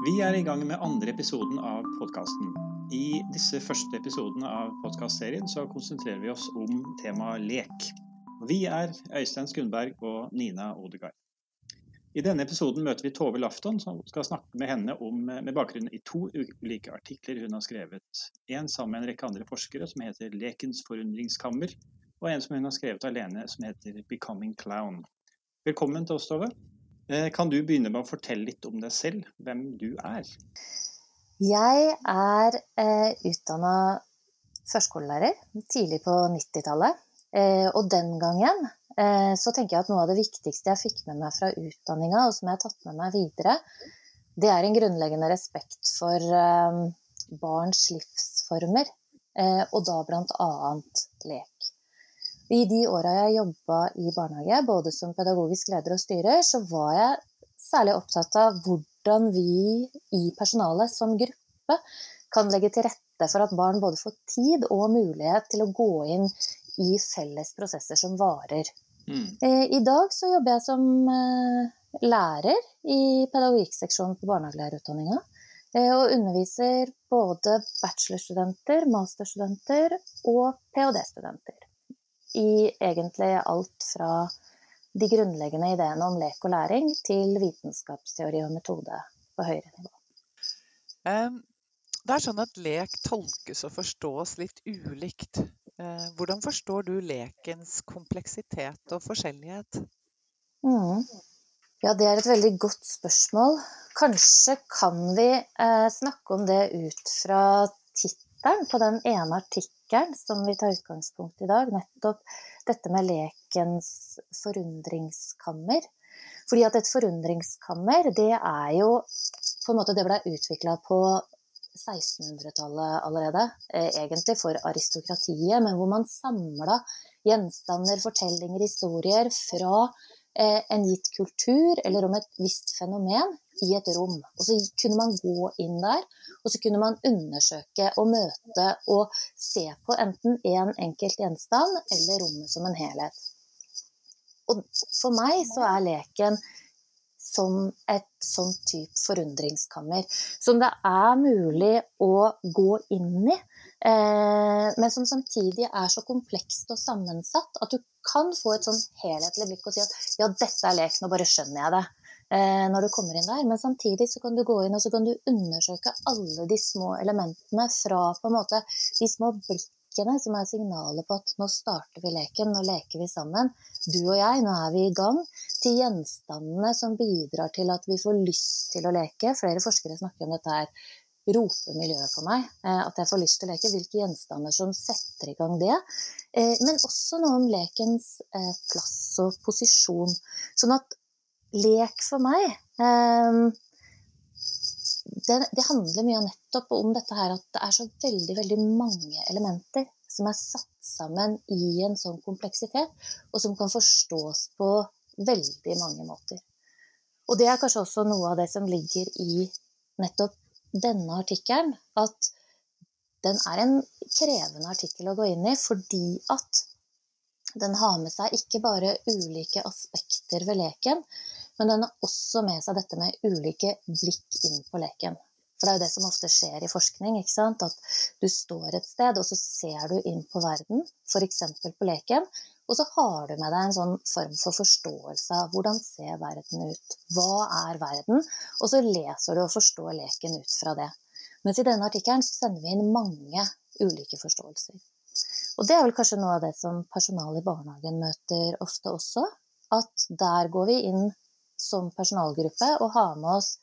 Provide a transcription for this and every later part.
Vi er i gang med andre episoden av podkasten. I disse første episodene av podkastserien så konsentrerer vi oss om temaet lek. Vi er Øystein Skundberg og Nina Odegaard. I denne episoden møter vi Tove Lafton, som skal snakke med henne om, med bakgrunn i to ulike artikler hun har skrevet. En sammen med en rekke andre forskere, som heter 'Lekens forundringskammer', og en som hun har skrevet alene, som heter 'Becoming Clown'. Velkommen til oss, Tove. Eh, kan du begynne med å fortelle litt om deg selv, hvem du er? Jeg er eh, utdanna førskolelærer tidlig på 90-tallet. Eh, og den gangen Eh, så tenker jeg at noe av det viktigste jeg fikk med meg fra utdanninga, og som jeg har tatt med meg videre, det er en grunnleggende respekt for eh, barns livsformer, eh, og da bl.a. lek. I de åra jeg jobba i barnehage, både som pedagogisk leder og styrer, så var jeg særlig opptatt av hvordan vi i personalet som gruppe kan legge til rette for at barn både får tid og mulighet til å gå inn i felles prosesser som varer. Mm. Eh, I dag så jobber jeg som eh, lærer i pedagogikkseksjonen på barnehagelærerutdanninga. Eh, og underviser både bachelorstudenter, masterstudenter og ph.d.-studenter. I egentlig alt fra de grunnleggende ideene om lek og læring til vitenskapsteori og metode på høyere nivå. Det er sånn at lek tolkes og forstås litt ulikt. Eh, hvordan forstår du lekens kompleksitet og forskjellighet? Mm. Ja, det er et veldig godt spørsmål. Kanskje kan vi eh, snakke om det ut fra tittelen på den ene artikkelen som vi tar utgangspunkt i i dag. Nettopp dette med lekens forundringskammer. Fordi at et forundringskammer, det er jo på en måte Det ble utvikla på 1600-tallet allerede, eh, egentlig for aristokratiet, men hvor man samla gjenstander, fortellinger, historier fra eh, en gitt kultur eller om et visst fenomen i et rom. Og så kunne man gå inn der, og så kunne man undersøke og møte og se på enten en enkelt gjenstand eller rommet som en helhet. Og for meg så er leken som et sånn type forundringskammer. Som det er mulig å gå inn i, eh, men som samtidig er så komplekst og sammensatt at du kan få et sånn helhetlig blikk og si at ja, dette er lek, nå bare skjønner jeg det. Eh, når du kommer inn der, Men samtidig så kan du gå inn og så kan du undersøke alle de små elementene fra på en måte de små blikkene som er signalet på at nå starter vi leken, nå leker vi sammen. Du og jeg, nå er vi i gang. Til gjenstandene som bidrar til at vi får lyst til å leke. Flere forskere snakker om dette her roper miljøet for meg. Eh, at jeg får lyst til å leke. Hvilke gjenstander som setter i gang det. Eh, men også noe om lekens plass og posisjon. Sånn at lek for meg det, det, handler mye nettopp om dette her at det er så veldig, veldig mange elementer som er satt sammen i en sånn kompleksitet, og som kan forstås på veldig mange måter. Og det er kanskje også noe av det som ligger i nettopp denne artikkelen, at den er en krevende artikkel å gå inn i fordi at den har med seg ikke bare ulike aspekter ved leken, men den har også med seg dette med ulike blikk inn på leken. For det er jo det som ofte skjer i forskning. At du står et sted, og så ser du inn på verden, f.eks. på leken. Og så har du med deg en sånn form for forståelse av hvordan ser verden ut. Hva er verden? Og så leser du og forstår leken ut fra det. Mens i denne artikkelen sender vi inn mange ulike forståelser. Og det er vel kanskje noe av det som personalet i barnehagen møter ofte også. At der går vi inn som personalgruppe og ha med oss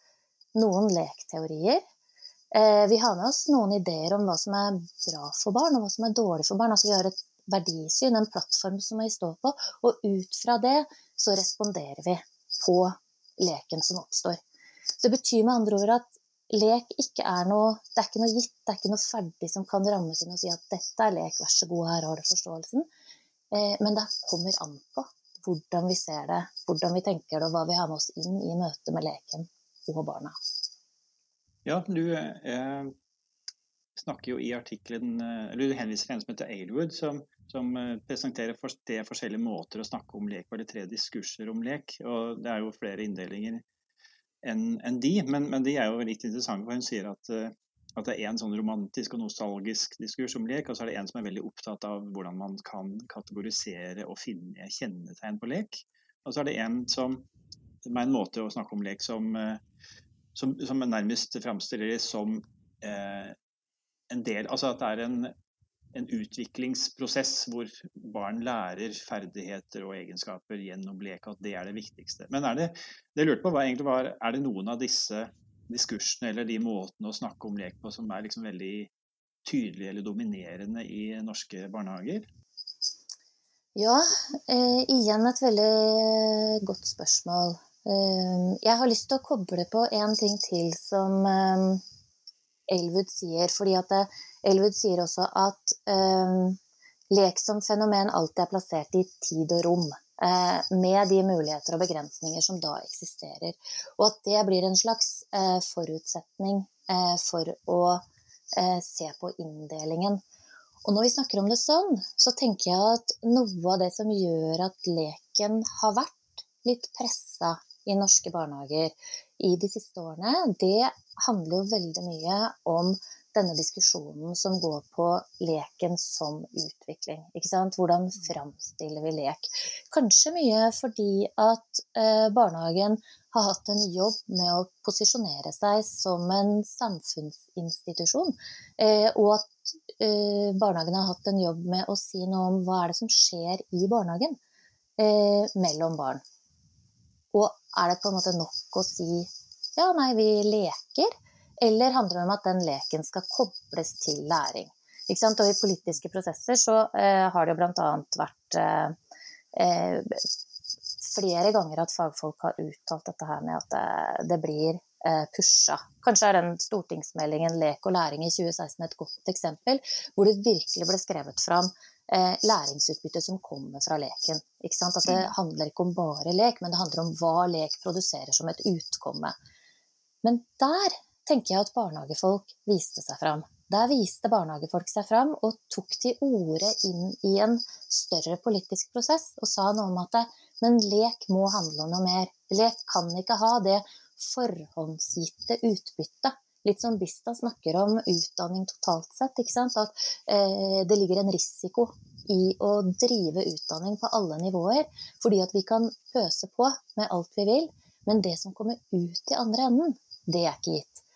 noen lekteorier. Eh, vi har med oss noen ideer om hva som er bra for barn, og hva som er dårlig for barn. Altså vi har et verdisyn, en plattform som vi står på, og ut fra det så responderer vi på leken som oppstår. Så det betyr med andre ord at lek ikke er noe Det er ikke noe gitt, det er ikke noe ferdig som kan rammes inn og si at dette er lek, vær så god, her har du forståelsen. Eh, men det kommer an på hvordan vi ser det, hvordan vi tenker det, og hva vi har med oss inn i møte med leken og barna. Ja, du eh, snakker jo i artikkelen, eh, eller du henviser til en som heter Aylwood, som, som eh, presenterer for, forskjellige måter å snakke om lek på, eller tre diskurser om lek. og Det er jo flere inndelinger enn en de. Men, men, de er jo litt interessante, for hun sier at, uh, at det er en sånn romantisk og nostalgisk diskurs om lek, og så er det en som er veldig opptatt av hvordan man kan kategorisere og finne kjennetegn på lek. Og så er det en som med en måte å snakke om lek som, uh, som, som nærmest framstiller det som eh, en del Altså at det er en en utviklingsprosess hvor barn lærer ferdigheter og egenskaper gjennom lek, og at det er det viktigste. Men er det, det jeg lurte på var egentlig var, er det noen av disse diskursene eller de måtene å snakke om lek på som er liksom veldig tydelige eller dominerende i norske barnehager? Ja, eh, igjen et veldig godt spørsmål. Eh, jeg har lyst til å koble på en ting til som eh, Elwood sier. fordi at det, Elwood sier også at um, lek som fenomen alltid er plassert i tid og rom. Uh, med de muligheter og begrensninger som da eksisterer. Og at det blir en slags uh, forutsetning uh, for å se på inndelingen. Og når vi snakker om det sånn, så tenker jeg at noe av det som gjør at leken har vært litt pressa i norske barnehager i de siste årene, det handler jo veldig mye om denne diskusjonen som går på leken som utvikling. Hvordan framstiller vi lek? Kanskje mye fordi at eh, barnehagen har hatt en jobb med å posisjonere seg som en samfunnsinstitusjon. Eh, og at eh, barnehagen har hatt en jobb med å si noe om hva er det som skjer i barnehagen eh, mellom barn. Og er det på en måte nok å si ja, nei, vi leker? Eller handler det om at den leken skal kobles til læring? Og i politiske prosesser så eh, har det jo bl.a. vært eh, eh, flere ganger at fagfolk har uttalt dette her med at det, det blir eh, pusha. Kanskje er den stortingsmeldingen Lek og læring i 2016 et godt eksempel, hvor det virkelig ble skrevet fram eh, læringsutbytte som kommer fra leken. At det mm. handler ikke om bare lek, men det handler om hva lek produserer som et utkomme. Men der tenker jeg at barnehagefolk viste seg fram. Der viste barnehagefolk seg fram og tok til orde inn i en større politisk prosess og sa noe om at men lek må handle om noe mer. Lek kan ikke ha det forhåndsgitte utbyttet. Litt som Bista snakker om utdanning totalt sett. At eh, det ligger en risiko i å drive utdanning på alle nivåer. Fordi at vi kan pøse på med alt vi vil, men det som kommer ut i andre enden, det er ikke gitt.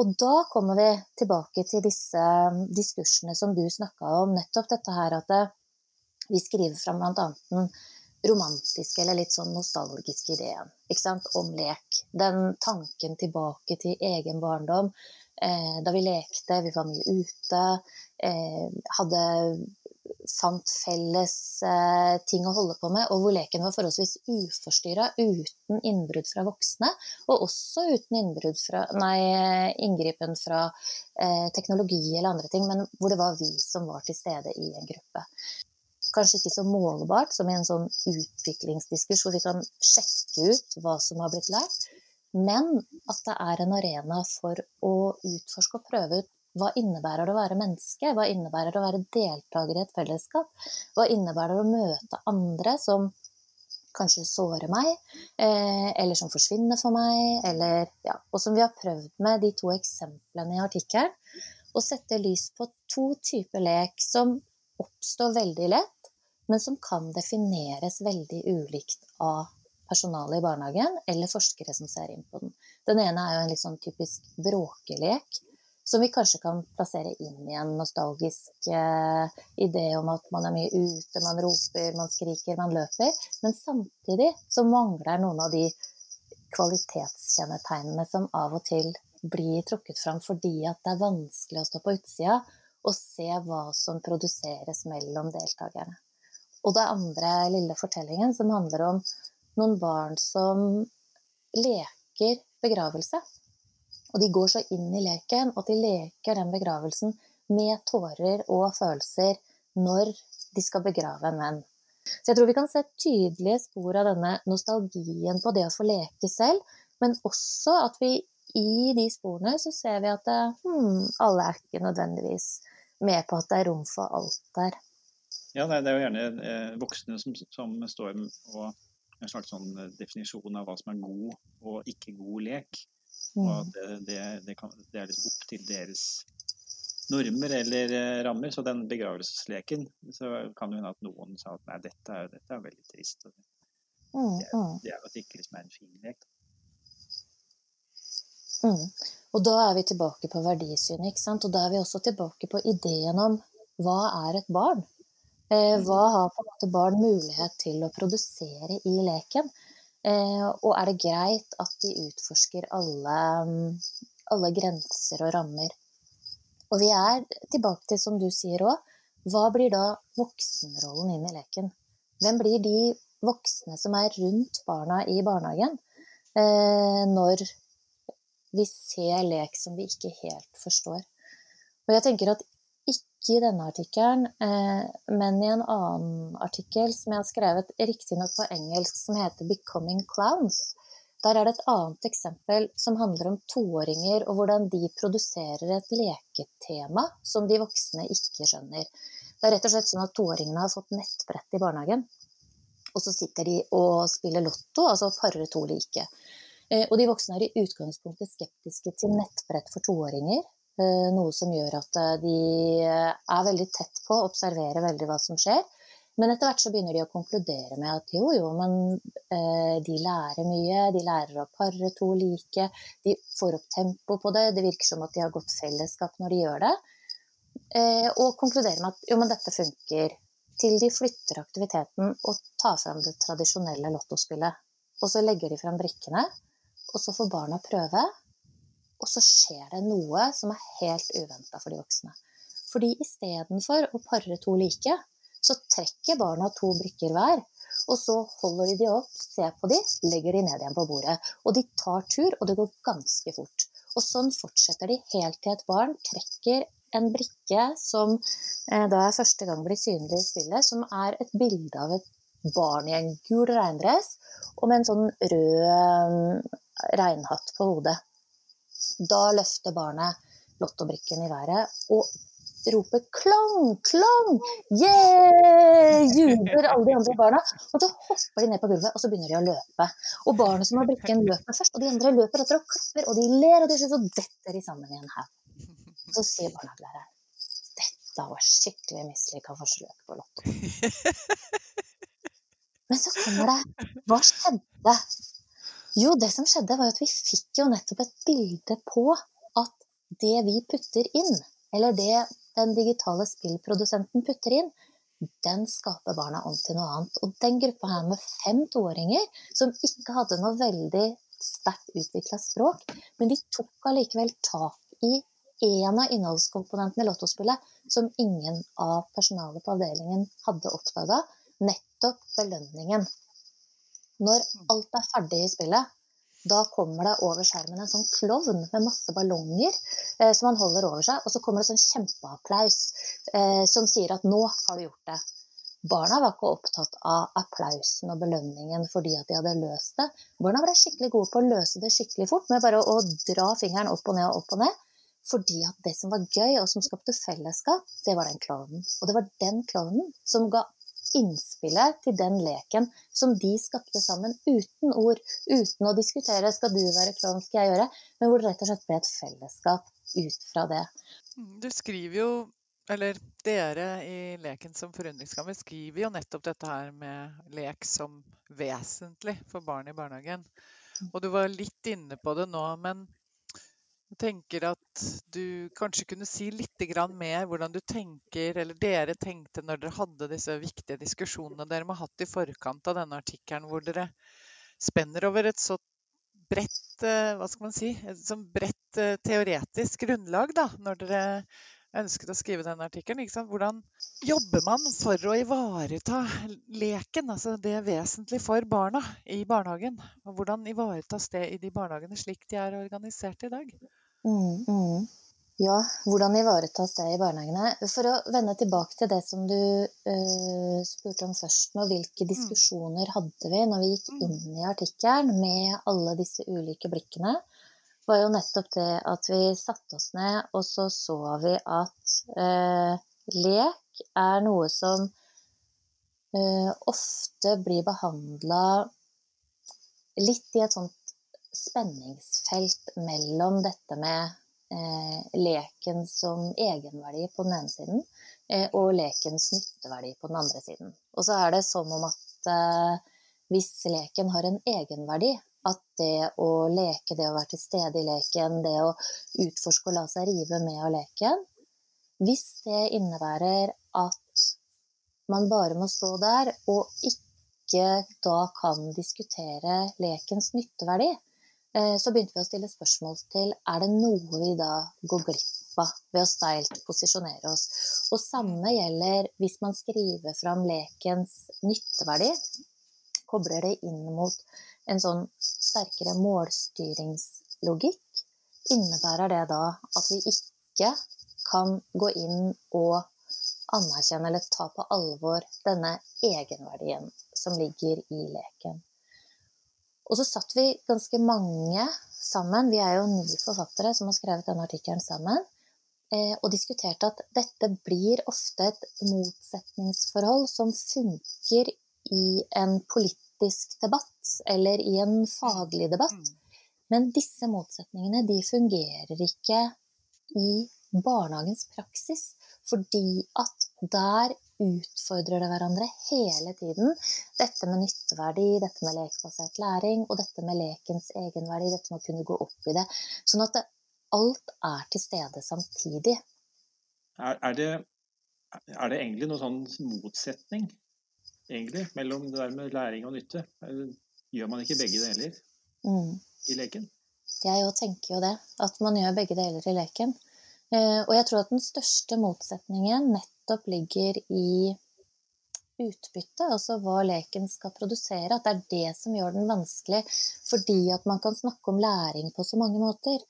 Og da kommer vi tilbake til disse um, diskursene som du snakka om. Nettopp dette her at det, vi skriver fram bl.a. den romantiske eller litt sånn nostalgiske ideen om lek. Den tanken tilbake til egen barndom. Eh, da vi lekte, vi var mye ute. Eh, hadde fant felles eh, ting å holde på med, og hvor leken var forholdsvis uforstyrra, uten innbrudd fra voksne, og også uten fra, nei, inngripen fra eh, teknologi eller andre ting, men hvor det var vi som var til stede i en gruppe. Kanskje ikke så målbart som i en sånn utviklingsdiskurs hvor vi kan sjekke ut hva som har blitt lært, men at det er en arena for å utforske og prøve ut hva innebærer det å være menneske? Hva innebærer det å være deltaker i et fellesskap? Hva innebærer det å møte andre som kanskje sårer meg, eh, eller som forsvinner for meg, eller ja, Og som vi har prøvd med de to eksemplene i artikkelen, å sette lys på to typer lek som oppstår veldig lett, men som kan defineres veldig ulikt av personalet i barnehagen eller forskere som ser inn på den. Den ene er jo en litt sånn typisk bråkelek, som vi kanskje kan plassere inn i en nostalgisk eh, idé om at man er mye ute, man roper, man skriker, man løper. Men samtidig så mangler noen av de kvalitetskjennetegnene som av og til blir trukket fram fordi at det er vanskelig å stå på utsida og se hva som produseres mellom deltakerne. Og det andre lille fortellingen som handler om noen barn som leker begravelse. Og de går så inn i leken at de leker den begravelsen med tårer og følelser når de skal begrave en venn. Så jeg tror vi kan se tydelige spor av denne nostalgien på det å få leke selv, men også at vi i de sporene så ser vi at hmm, alle er ikke nødvendigvis med på at det er rom for alt der. Ja, det er jo gjerne eh, voksne som, som står og en slags sånn definisjon av hva som er god og ikke god lek. Mm. Og at det, det, det, kan, det er liksom opp til deres normer eller rammer. Så den begravelsesleken, så kan det hende at noen sa at nei, dette er, dette er veldig trist. Og det, Mm, det, er, mm, det er jo at det ikke liksom er en fin lek. mm. Og da er vi tilbake på verdisynet, ikke sant. Og da er vi også tilbake på ideen om hva er et barn? Eh, hva har på en måte barn mulighet til å produsere i leken? Eh, og er det greit at de utforsker alle, mm, alle grenser og rammer? Og vi er tilbake til, som du sier òg, hva blir da voksenrollen inn i leken? Hvem blir de voksne som er rundt barna i barnehagen, eh, når vi ser lek som vi ikke helt forstår? Og jeg tenker at ikke i denne artikkelen, eh, men i en annen artikkel som jeg har skrevet riktignok på engelsk, som heter 'Becoming Clowns', der er det et annet eksempel som handler om toåringer og hvordan de produserer et leketema som de voksne ikke skjønner. Det er rett og slett sånn at toåringene har fått nettbrett i barnehagen. Og så sitter de og spiller lotto, altså parer to like. Eh, Og de voksne er i utgangspunktet skeptiske til nettbrett for toåringer. Eh, Noe som gjør at eh, de er veldig tett på observerer observere veldig hva som skjer. Men etter hvert så begynner de å konkludere med at jo, jo, men eh, de lærer mye. De lærer å pare to like. De får opp tempo på det. Det virker som at de har godt fellesskap når de gjør det. Eh, og konkluderer med at jo, men dette funker. Til de flytter aktiviteten og tar fram det tradisjonelle lottospillet. Og så legger de fram brikkene, og så får barna prøve. Og så skjer det noe som er helt uventa for de voksne. Fordi istedenfor å pare to like, så trekker barna to brikker hver. Og så holder de de opp, ser på de, legger de ned igjen på bordet. Og de tar tur, og det går ganske fort. Og sånn fortsetter de helt til et barn trekker en brikke som eh, da er første gang blir synlig i spillet, som er et bilde av et barn i en gul regndress og med en sånn rød eh, regnhatt på hodet. Da løfter barnet lottobrikken i været og roper 'klang, klang', yeah! Jubler alle de andre barna. Og så hopper de ned på gulvet, og så begynner de å løpe. Og barnet som har brikken, løper først, og de andre løper etter og klapper, og de ler, og til slutt så detter de sammen i en haug. Og så sier barnehagelæreren dette var skikkelig mislykka forsøk på lotto. Men så kommer det Hva skjedde? Jo, det som skjedde, var at vi fikk jo nettopp et bilde på at det vi putter inn, eller det den digitale spillprodusenten putter inn, den skaper barna om til noe annet. Og den gruppa her med fem toåringer som ikke hadde noe veldig sterkt utvikla språk, men de tok allikevel tak i en av innholdskomponentene i lottospillet som ingen av personalet på avdelingen hadde oppdaga, nettopp belønningen. Når alt er ferdig i spillet, da kommer det over skjermen en sånn klovn med masse ballonger eh, som han holder over seg, og så kommer det sånn kjempeapplaus eh, som sier at 'nå har du gjort det'. Barna var ikke opptatt av applausen og belønningen fordi at de hadde løst det. Barna ble skikkelig gode på å løse det skikkelig fort med bare å dra fingeren opp og ned og opp og ned. Fordi at det som var gøy, og som skapte fellesskap, det var den klovnen. Og det var den klovnen som ga innspillet til den leken som de skapte sammen uten ord, uten å diskutere 'skal du være klovn, skal jeg gjøre', men hvor det rett og slett ble et fellesskap ut fra det. Du skriver jo, eller dere i Leken som forundringsgammel skriver jo nettopp dette her med lek som vesentlig for barn i barnehagen. Og du var litt inne på det nå, men jeg tenker at du kanskje kunne si litt mer hvordan du tenker, eller dere tenkte når dere hadde disse viktige diskusjonene dere må ha hatt i forkant av denne artikkelen, hvor dere spenner over et så bredt eh, hva skal man si, et sånn bredt eh, teoretisk grunnlag da, når dere ønsket å skrive denne artikkelen. Hvordan jobber man for å ivareta leken, altså det er vesentlig for barna i barnehagen? Og hvordan ivaretas det i de barnehagene slik de er organisert i dag? Mm, mm. Ja, hvordan ivaretas det i barnehagene? For å vende tilbake til det som du uh, spurte om først nå, hvilke diskusjoner hadde vi når vi gikk inn i artikkelen med alle disse ulike blikkene, var jo nettopp det at vi satte oss ned, og så så vi at uh, lek er noe som uh, ofte blir behandla litt i et sånt spenningsfelt mellom dette med eh, leken som egenverdi på den ene siden, eh, og lekens nytteverdi på den andre siden. Og så er det som om at eh, hvis leken har en egenverdi, at det å leke, det å være til stede i leken, det å utforske og la seg rive med av leken Hvis det innebærer at man bare må stå der og ikke da kan diskutere lekens nytteverdi, så begynte vi å stille spørsmål til er det noe vi da går glipp av ved å steilt posisjonere oss. Og samme gjelder hvis man skriver fram lekens nytteverdi, kobler det inn mot en sånn sterkere målstyringslogikk, innebærer det da at vi ikke kan gå inn og anerkjenne eller ta på alvor denne egenverdien som ligger i leken. Og så satt vi ganske mange sammen, vi er jo ni forfattere som har skrevet denne artikkelen sammen, eh, og diskuterte at dette blir ofte et motsetningsforhold som funker i en politisk debatt eller i en faglig debatt. Men disse motsetningene de fungerer ikke i barnehagens praksis. Fordi at der utfordrer det hverandre hele tiden. Dette med nytteverdi, dette med lekbasert læring og dette med lekens egenverdi. Dette med å kunne gå opp i det. Sånn at det, alt er til stede samtidig. Er, er, det, er det egentlig noen sånn motsetning egentlig, mellom det der med læring og nytte. Gjør man ikke begge deler mm. i leken? Jeg òg tenker jo det, at man gjør begge deler i leken. Eh, og jeg tror at den største motsetningen nettopp ligger i utbytte, altså hva leken skal produsere. At det er det som gjør den vanskelig, fordi at man kan snakke om læring på så mange måter.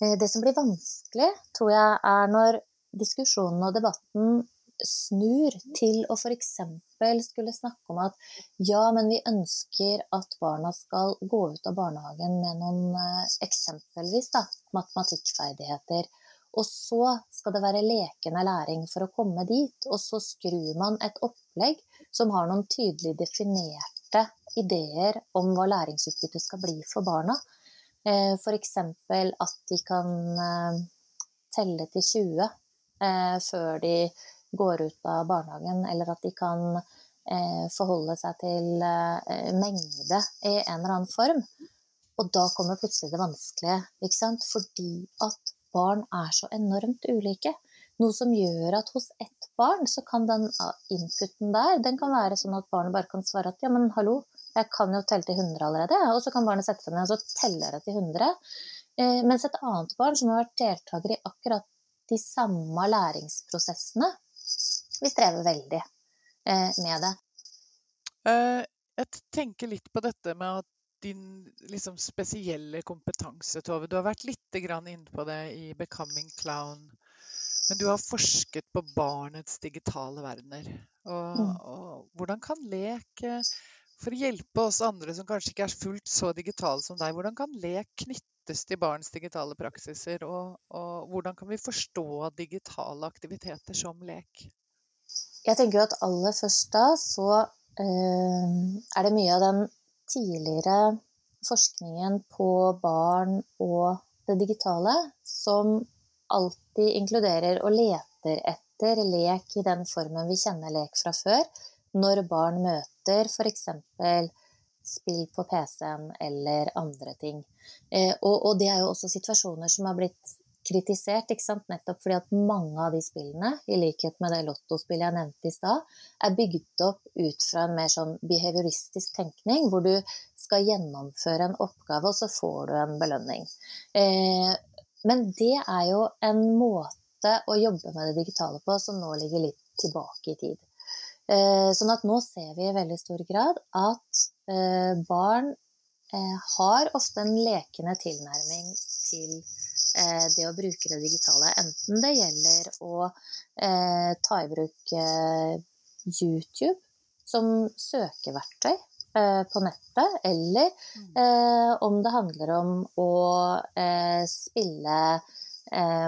Eh, det som blir vanskelig, tror jeg, er når diskusjonen og debatten snur til å f.eks. skulle snakke om at ja, men vi ønsker at barna skal gå ut av barnehagen med noen eh, eksempelvis da, matematikkferdigheter. Og så skal det være lekende læring for å komme dit. Og så skrur man et opplegg som har noen tydelig definerte ideer om hva læringsutbyttet skal bli for barna. Eh, F.eks. at de kan eh, telle til 20 før de går ut av barnehagen, eller at de kan eh, forholde seg til eh, mengde i en eller annen form. Og da kommer plutselig det vanskelige, ikke sant? fordi at barn er så enormt ulike. Noe som gjør at hos ett barn så kan den ah, inputen der den kan være sånn at barnet bare kan svare at ja, men hallo, jeg kan jo telle til 100 allerede. Og så kan barnet sette seg ned og så teller det til 100. Eh, mens et annet barn som har vært deltaker i akkurat de samme læringsprosessene, vi strever veldig eh, med det. Eh, jeg tenker litt på dette med at din liksom, spesielle kompetanse, Tove. Du har vært litt inne på det i 'Becoming Clown'. Men du har forsket på barnets digitale verdener. Og, mm. og hvordan kan lek For å hjelpe oss andre som kanskje ikke er fullt så digitale som deg, hvordan kan lek knyttes til barns digitale praksiser? Og, og hvordan kan vi forstå digitale aktiviteter som lek? Jeg tenker jo at aller først da så eh, er det mye av den tidligere forskningen på barn og det digitale som alltid inkluderer og leter etter lek i den formen vi kjenner lek fra før, når barn møter f.eks. spill på PC-en eller andre ting. Eh, og, og, det er jo også situasjoner som har blitt kritisert, ikke sant? nettopp fordi at mange av de spillene, i likhet med det lottospillet jeg nevnte i stad, er bygd opp ut fra en mer sånn behavioristisk tenkning, hvor du skal gjennomføre en oppgave, og så får du en belønning. Eh, men det er jo en måte å jobbe med det digitale på som nå ligger litt tilbake i tid. Eh, sånn at nå ser vi i veldig stor grad at eh, barn eh, har ofte en lekende tilnærming til det å bruke det digitale. Enten det gjelder å eh, ta i bruk eh, YouTube som søkeverktøy på nettet, eller mm. om det handler om å spille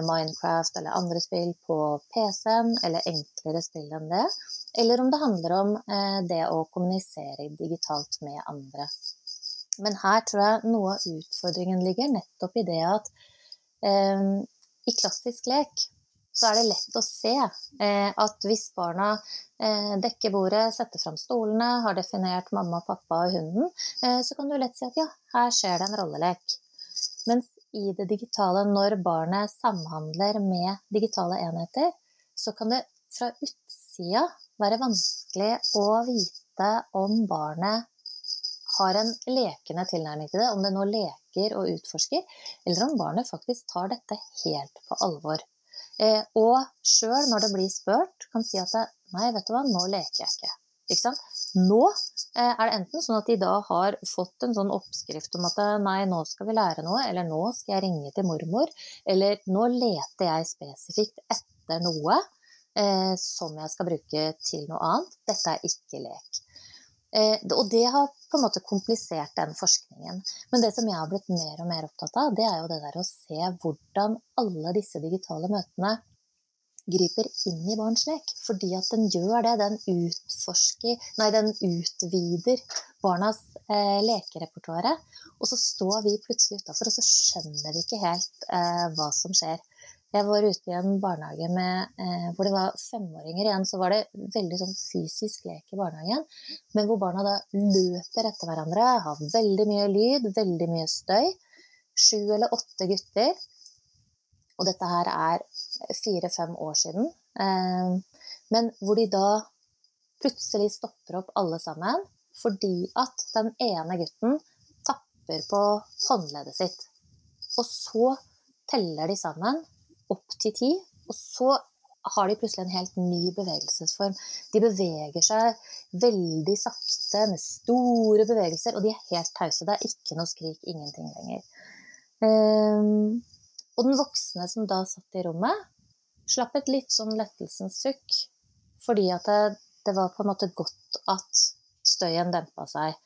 Minecraft eller andre spill på PC-en, eller enklere spill enn det. Eller om det handler om det å kommunisere digitalt med andre. Men her tror jeg noe av utfordringen ligger nettopp i det at eh, i klassisk lek så er det lett å se eh, at hvis barna eh, dekker bordet, setter fram stolene, har definert mamma, pappa og hunden, eh, så kan du lett si at ja, her skjer det en rollelek. Mens i det digitale, når barnet samhandler med digitale enheter, så kan det fra utsida være vanskelig å vite om barnet har en lekende tilnærming til det, om det nå leker og utforsker, eller om barnet faktisk tar dette helt på alvor. Eh, og sjøl når det blir spurt, kan si at nei, vet du hva, nå leker jeg ikke. ikke nå eh, er det enten sånn at de da har fått en sånn oppskrift om at nei, nå skal vi lære noe, eller nå skal jeg ringe til mormor, eller nå leter jeg spesifikt etter noe eh, som jeg skal bruke til noe annet. Dette er ikke lek. Eh, og det har på en måte komplisert den forskningen. Men det som jeg har blitt mer og mer opptatt av, det er jo det der å se hvordan alle disse digitale møtene griper inn i barns lek. Fordi at den gjør det. Den utforsker Nei, den utvider barnas eh, lekerepertoar. Og så står vi plutselig utafor, og så skjønner vi ikke helt eh, hva som skjer. Jeg var ute i en barnehage med, eh, hvor det var femåringer igjen. Så var det veldig sånn fysisk lek i barnehagen, men hvor barna da løper etter hverandre, har veldig mye lyd, veldig mye støy. Sju eller åtte gutter. Og dette her er fire-fem år siden. Eh, men hvor de da plutselig stopper opp alle sammen fordi at den ene gutten tapper på håndleddet sitt. Og så teller de sammen opp til ti, og så har de plutselig en helt ny bevegelsesform. De beveger seg veldig sakte med store bevegelser, og de er helt tause. Det er ikke noe skrik, ingenting lenger. Um, og den voksne som da satt i rommet, slapp et litt sånn lettelsens sukk, fordi at det, det, var på en måte godt at støyen dempa seg.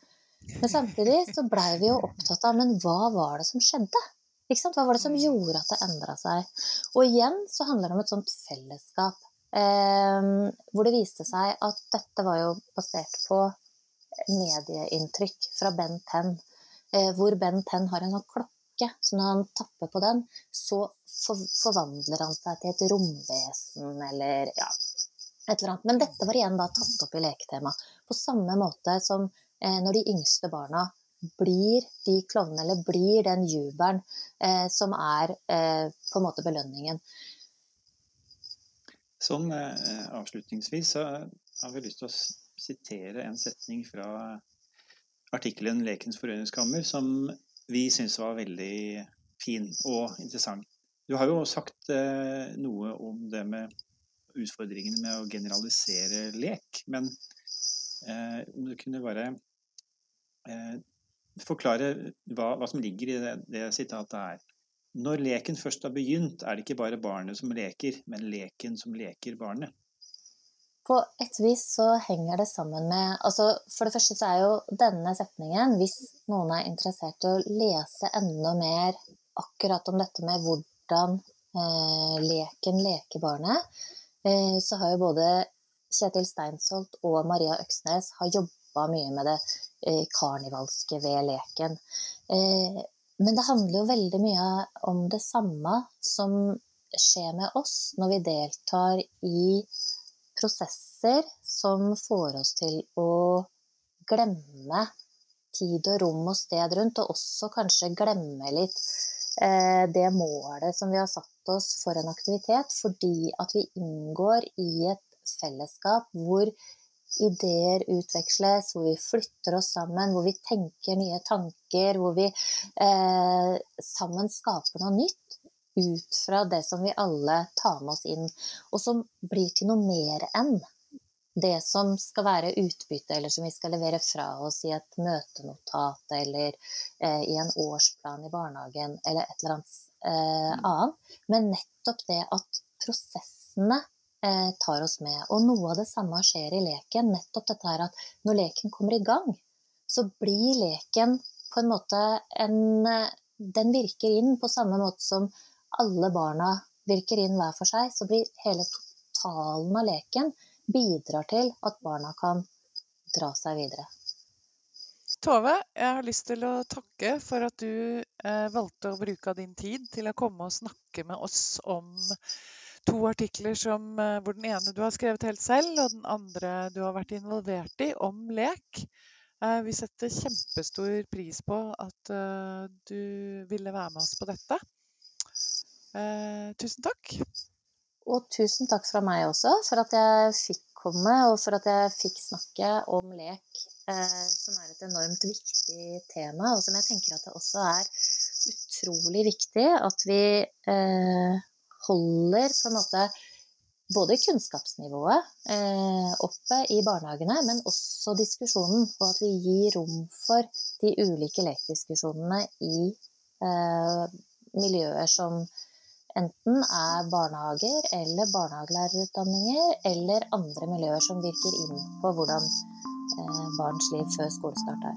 Men samtidig så blei vi jo opptatt av men hva var det som skjedde? Hva var det som gjorde at det endra seg? Og igjen så handler det om et sånt fellesskap. Eh, hvor det viste seg at dette var jo basert på medieinntrykk fra Ben Tenn. Eh, hvor Ben Tenn har en sånn klokke, så når han tapper på den, så for, forvandler han seg til et romvesen eller ja, et eller annet. Men dette var igjen da tatt opp i leketema. På samme måte som eh, når de yngste barna blir de klovnene, eller blir den jubelen eh, som er eh, på en måte belønningen. Sånn eh, avslutningsvis så har vi lyst til å sitere en setning fra artikkelen 'Lekens forøyningskammer', som vi syns var veldig fin og interessant. Du har jo sagt eh, noe om det med utfordringene med å generalisere lek, men eh, om du kunne bare forklare hva, hva som ligger i det, det sitatet her. Når leken først har begynt, er det ikke bare barnet som leker, men leken som leker barnet. På et vis så henger det sammen med altså For det første så er jo denne setningen, hvis noen er interessert i å lese enda mer akkurat om dette med hvordan eh, leken leker barnet, eh, så har jo både Kjetil Steinsholt og Maria Øksnes har jobba mye med det karnivalske ved leken. Eh, men det handler jo veldig mye om det samme som skjer med oss når vi deltar i prosesser som får oss til å glemme tid og rom og sted rundt, og også kanskje glemme litt eh, det målet som vi har satt oss for en aktivitet, fordi at vi inngår i et fellesskap hvor ideer utveksles, hvor vi flytter oss sammen, hvor vi tenker nye tanker, hvor vi eh, sammen skaper noe nytt ut fra det som vi alle tar med oss inn, og som blir til noe mer enn det som skal være utbytte, eller som vi skal levere fra oss i et møtenotat eller eh, i en årsplan i barnehagen eller et eller annet eh, annet. Men nettopp det at prosessene tar oss med. Og noe av det samme skjer i leken. Nettopp dette her at når leken kommer i gang, så blir leken på en måte en Den virker inn på samme måte som alle barna virker inn hver for seg. Så blir hele totalen av leken bidrar til at barna kan dra seg videre. Tove, jeg har lyst til å takke for at du eh, valgte å bruke av din tid til å komme og snakke med oss om to artikler som, eh, hvor den ene du har skrevet helt selv, og den andre du har vært involvert i, om lek. Eh, vi setter kjempestor pris på at eh, du ville være med oss på dette. Tusen takk. Og tusen takk fra meg også for at jeg fikk komme, og for at jeg fikk snakke om lek som er et enormt viktig tema, og som jeg tenker at det også er utrolig viktig at vi eh, holder på en måte både kunnskapsnivået eh, oppe i barnehagene, men også diskusjonen. Og at vi gir rom for de ulike lekdiskusjonene i eh, miljøer som enten er barnehager eller barnehagelærerutdanninger, eller andre miljøer som virker inn på hvordan Eh, barns liv før skolestart er.